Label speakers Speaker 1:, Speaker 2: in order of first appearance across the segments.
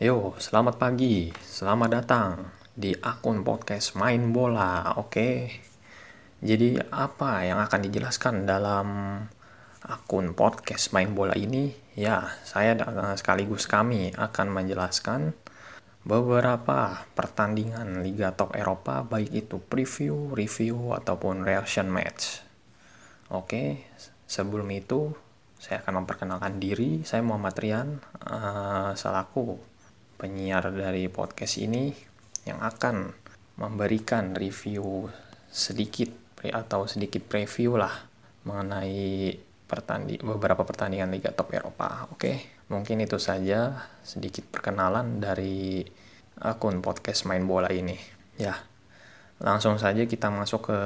Speaker 1: Yo, selamat pagi, selamat datang di akun podcast Main Bola, oke? Jadi apa yang akan dijelaskan dalam akun podcast Main Bola ini? Ya, saya sekaligus kami akan menjelaskan beberapa pertandingan Liga Top Eropa, baik itu preview, review, ataupun reaction match. Oke, sebelum itu saya akan memperkenalkan diri. Saya Muhammad Rian, uh, selaku penyiar dari podcast ini yang akan memberikan review sedikit atau sedikit preview lah mengenai pertandi beberapa pertandingan Liga Top Eropa. Oke, mungkin itu saja sedikit perkenalan dari akun podcast main bola ini. Ya, langsung saja kita masuk ke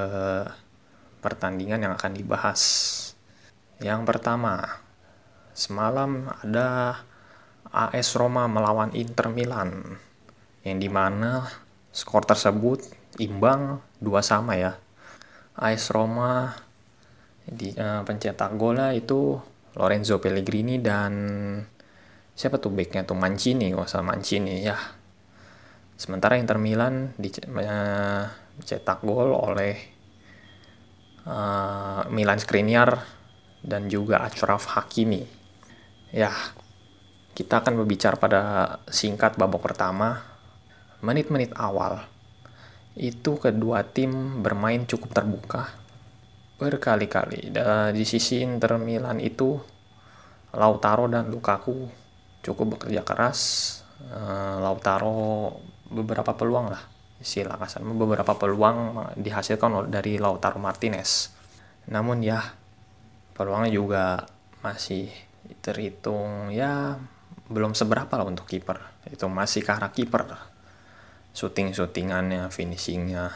Speaker 1: pertandingan yang akan dibahas. Yang pertama, semalam ada AS Roma melawan Inter Milan yang di mana skor tersebut imbang dua sama ya. AS Roma di uh, pencetak golnya itu Lorenzo Pellegrini dan siapa tuh backnya tuh? Mancini nggak usah Mancini ya. Sementara Inter Milan dicetak uh, gol oleh uh, Milan Skriniar dan juga Achraf Hakimi ya kita akan berbicara pada singkat babak pertama. Menit-menit awal, itu kedua tim bermain cukup terbuka. Berkali-kali. Di sisi Inter Milan itu, Lautaro dan Lukaku cukup bekerja keras. Eh, Lautaro beberapa peluang lah istilah kasar beberapa peluang dihasilkan dari Lautaro Martinez namun ya peluangnya juga masih terhitung ya belum seberapa lah untuk kiper. Itu masih ke arah kiper shooting shootingannya finishingnya.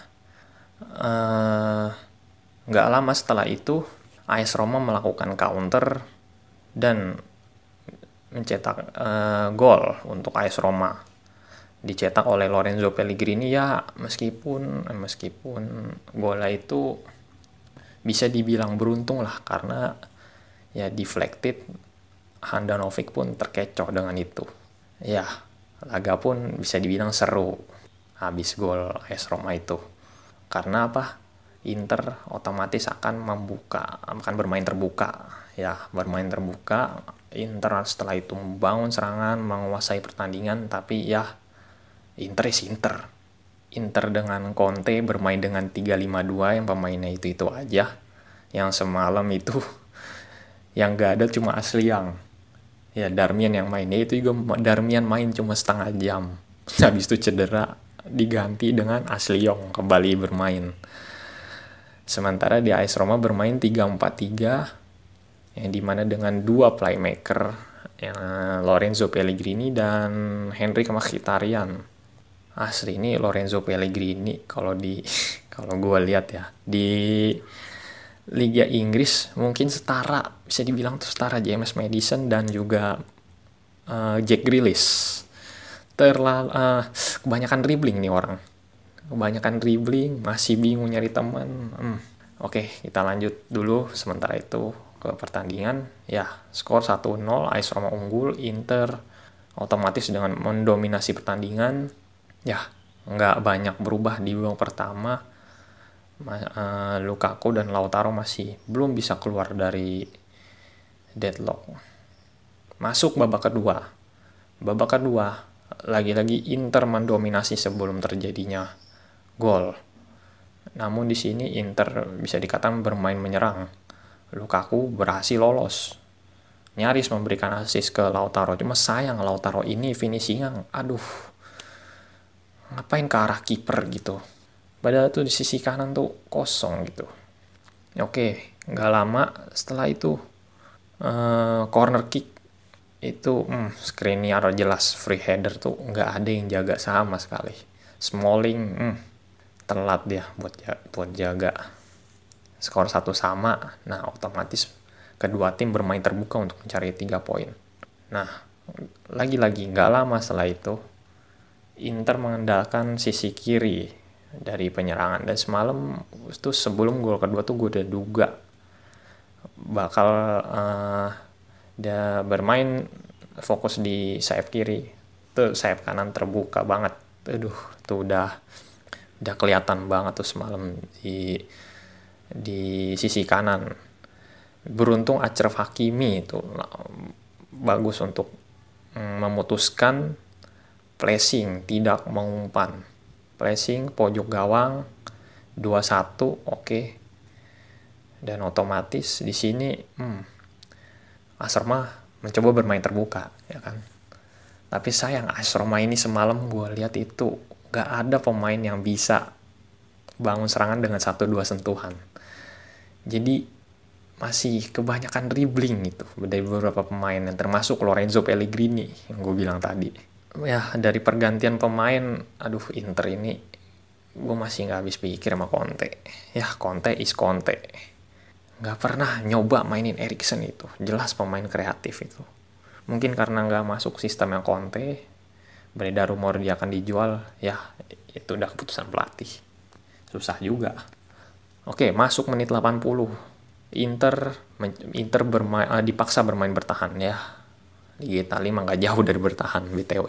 Speaker 1: Nggak uh, lama setelah itu AS Roma melakukan counter dan mencetak uh, gol untuk AS Roma. Dicetak oleh Lorenzo Pellegrini. Ya meskipun meskipun golnya itu bisa dibilang beruntung lah karena ya deflected Handanovic pun terkecoh dengan itu. Ya, laga pun bisa dibilang seru habis gol AS Roma itu. Karena apa? Inter otomatis akan membuka, akan bermain terbuka. Ya, bermain terbuka. Inter setelah itu membangun serangan, menguasai pertandingan, tapi ya Inter is Inter. Inter dengan Conte bermain dengan 3-5-2 yang pemainnya itu-itu aja. Yang semalam itu yang gak ada cuma asli yang ya Darmian yang mainnya itu juga Darmian main cuma setengah jam. Habis itu cedera diganti dengan Asliong kembali bermain. Sementara di AS Roma bermain 3-4-3 yang di mana dengan dua playmaker ya, Lorenzo Pellegrini dan Henry Mkhitaryan. Asli ini Lorenzo Pellegrini kalau di kalau gue lihat ya di Liga Inggris mungkin setara bisa dibilang tuh setara James Madison dan juga uh, Jack Grealish. Terlalu uh, kebanyakan dribbling nih orang. Kebanyakan dribbling, masih bingung nyari teman. Hmm. Oke, kita lanjut dulu sementara itu ke pertandingan. Ya, skor 1-0 AS Roma unggul, Inter otomatis dengan mendominasi pertandingan. Ya, nggak banyak berubah di babak pertama uh, Lukaku dan Lautaro masih belum bisa keluar dari deadlock. Masuk babak kedua. Babak kedua, lagi-lagi Inter mendominasi sebelum terjadinya gol. Namun di sini Inter bisa dikatakan bermain menyerang. Lukaku berhasil lolos. Nyaris memberikan assist ke Lautaro. Cuma sayang Lautaro ini finishingnya, aduh, ngapain ke arah kiper gitu Padahal tuh di sisi kanan tuh kosong gitu. Oke, nggak lama setelah itu uh, corner kick itu hmm, Skriniar jelas free header tuh nggak ada yang jaga sama sekali. Smalling hmm, telat dia buat buat jaga skor satu sama. Nah otomatis kedua tim bermain terbuka untuk mencari tiga poin. Nah lagi-lagi nggak lama setelah itu Inter mengandalkan sisi kiri dari penyerangan. Dan semalam itu sebelum gol kedua tuh gue udah duga bakal uh, dia bermain fokus di sayap kiri. Tuh sayap kanan terbuka banget. Aduh tuh udah udah kelihatan banget tuh semalam di di sisi kanan. Beruntung Achraf Hakimi itu bagus untuk mm, memutuskan pressing tidak mengumpan pressing pojok gawang 2-1 oke. Okay. dan otomatis di sini hmm, Asrama mencoba bermain terbuka ya kan? Tapi sayang Asrama ini semalam gue lihat itu gak ada pemain yang bisa bangun serangan dengan satu dua sentuhan. Jadi masih kebanyakan dribbling gitu dari beberapa pemain yang termasuk Lorenzo Pellegrini yang gue bilang tadi ya dari pergantian pemain aduh Inter ini gue masih nggak habis pikir sama Conte. Ya Conte is Conte. Nggak pernah nyoba mainin Erikson itu. Jelas pemain kreatif itu. Mungkin karena nggak masuk sistem yang Conte beredar rumor dia akan dijual ya itu udah keputusan pelatih. Susah juga. Oke masuk menit 80 Inter Inter bermain uh, dipaksa bermain bertahan ya Liga Italia mah nggak jauh dari bertahan btw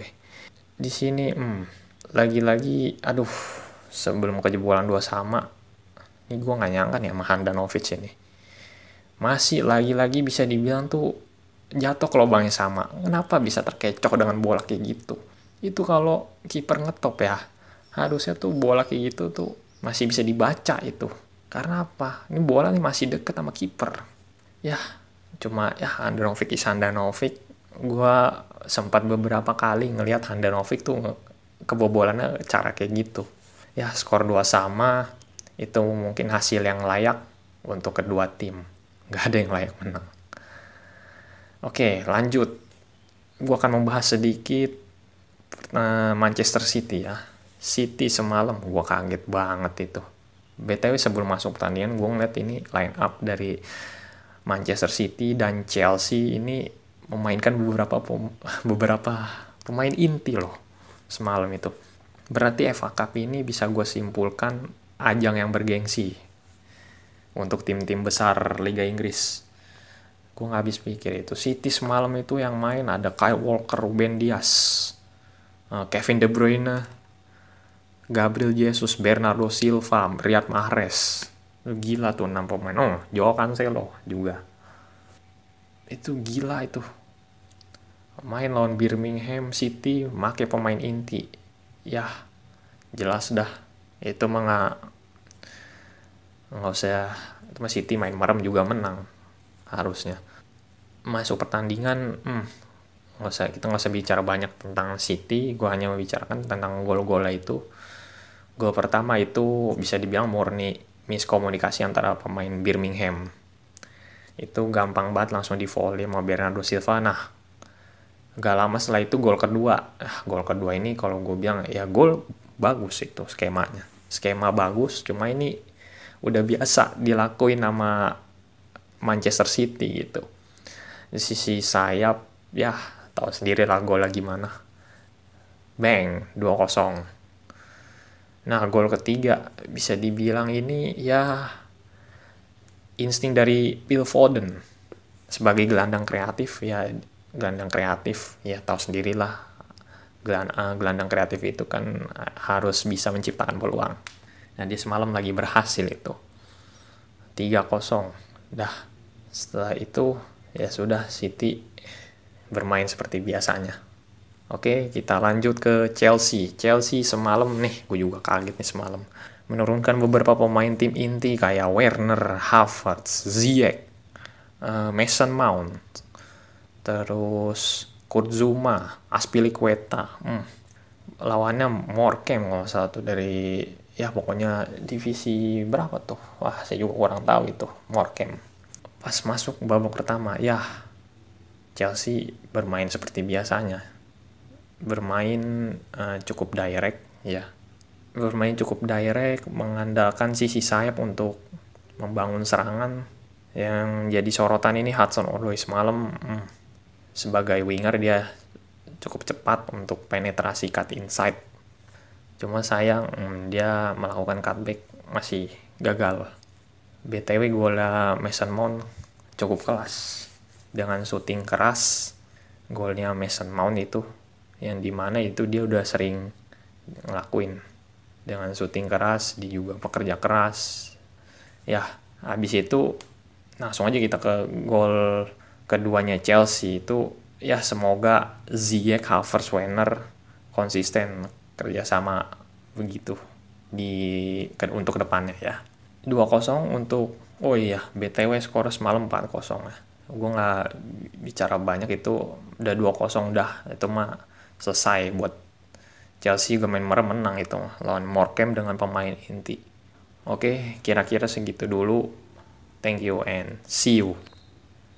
Speaker 1: di sini hmm, lagi-lagi aduh sebelum kejebolan dua sama ini gue nggak nyangka nih sama Handanovic ini masih lagi-lagi bisa dibilang tuh jatuh ke lubangnya sama kenapa bisa terkecok dengan bola kayak gitu itu kalau kiper ngetop ya harusnya tuh bola kayak gitu tuh masih bisa dibaca itu karena apa? Ini bola nih masih deket sama kiper. Ya, cuma ya Handanovic is Handanovic. Gue sempat beberapa kali ngelihat Handanovic tuh kebobolannya cara kayak gitu. Ya, skor dua sama itu mungkin hasil yang layak untuk kedua tim. Gak ada yang layak menang. Oke, lanjut. Gue akan membahas sedikit uh, Manchester City ya. City semalam gue kaget banget itu BTW sebelum masuk pertandingan gue ngeliat ini line up dari Manchester City dan Chelsea ini memainkan beberapa pem beberapa pemain inti loh semalam itu. Berarti FA Cup ini bisa gue simpulkan ajang yang bergengsi untuk tim-tim besar Liga Inggris. Gue gak habis pikir itu. City semalam itu yang main ada Kyle Walker, Ruben Dias, eh, Kevin De Bruyne, Gabriel Jesus, Bernardo Silva, Riyad Mahrez. Gila tuh 6 pemain. Oh, Joao Cancelo juga. Itu gila itu. Main lawan Birmingham City, make pemain inti. Ya, jelas dah. Itu mah nggak usah itu mah City main merem juga menang harusnya masuk pertandingan hmm, nggak usah kita nggak usah bicara banyak tentang City gue hanya membicarakan tentang gol-gol itu Gol pertama itu bisa dibilang murni miskomunikasi antara pemain Birmingham. Itu gampang banget langsung di volley sama Bernardo Silva. Nah, gak lama setelah itu gol kedua. Ah, gol kedua ini kalau gue bilang ya gol bagus itu skemanya. Skema bagus, cuma ini udah biasa dilakuin sama Manchester City gitu. Di sisi sayap, ya tahu sendiri lah golnya gimana. Bang, 2-0 Nah, gol ketiga bisa dibilang ini ya insting dari Phil Foden sebagai gelandang kreatif ya gelandang kreatif ya tahu sendirilah eh, gelandang kreatif itu kan harus bisa menciptakan peluang. Nah, dia semalam lagi berhasil itu. 3-0. Dah, setelah itu ya sudah City bermain seperti biasanya. Oke, kita lanjut ke Chelsea. Chelsea semalam nih, gue juga kaget nih semalam. Menurunkan beberapa pemain tim inti kayak Werner, Havertz, Ziyech, uh, Mason Mount, terus Kurt Zuma, Aspilicueta. Hmm. Lawannya Morecambe kalau salah tuh dari ya pokoknya divisi berapa tuh? Wah, saya juga kurang tahu itu Morecambe. Pas masuk babak pertama, ya Chelsea bermain seperti biasanya bermain uh, cukup direct ya bermain cukup direct mengandalkan sisi sayap untuk membangun serangan. Yang jadi sorotan ini Hudson Odoi semalam hmm, sebagai winger dia cukup cepat untuk penetrasi cut inside. Cuma sayang hmm, dia melakukan cutback masih gagal. BTW golnya Mason Mount cukup kelas dengan shooting keras golnya Mason Mount itu yang di mana itu dia udah sering ngelakuin dengan syuting keras dia juga pekerja keras. Ya habis itu langsung aja kita ke gol keduanya Chelsea itu ya semoga Ziyech Havertz Werner konsisten kerjasama begitu di untuk ke depannya ya. 2-0 untuk oh iya BTW skor semalam 4-0 ya. Gue nggak bicara banyak itu udah 2-0 dah. Itu mah selesai buat Chelsea juga main merem menang itu lawan Morecambe dengan pemain inti. Oke kira-kira segitu dulu. Thank you and see you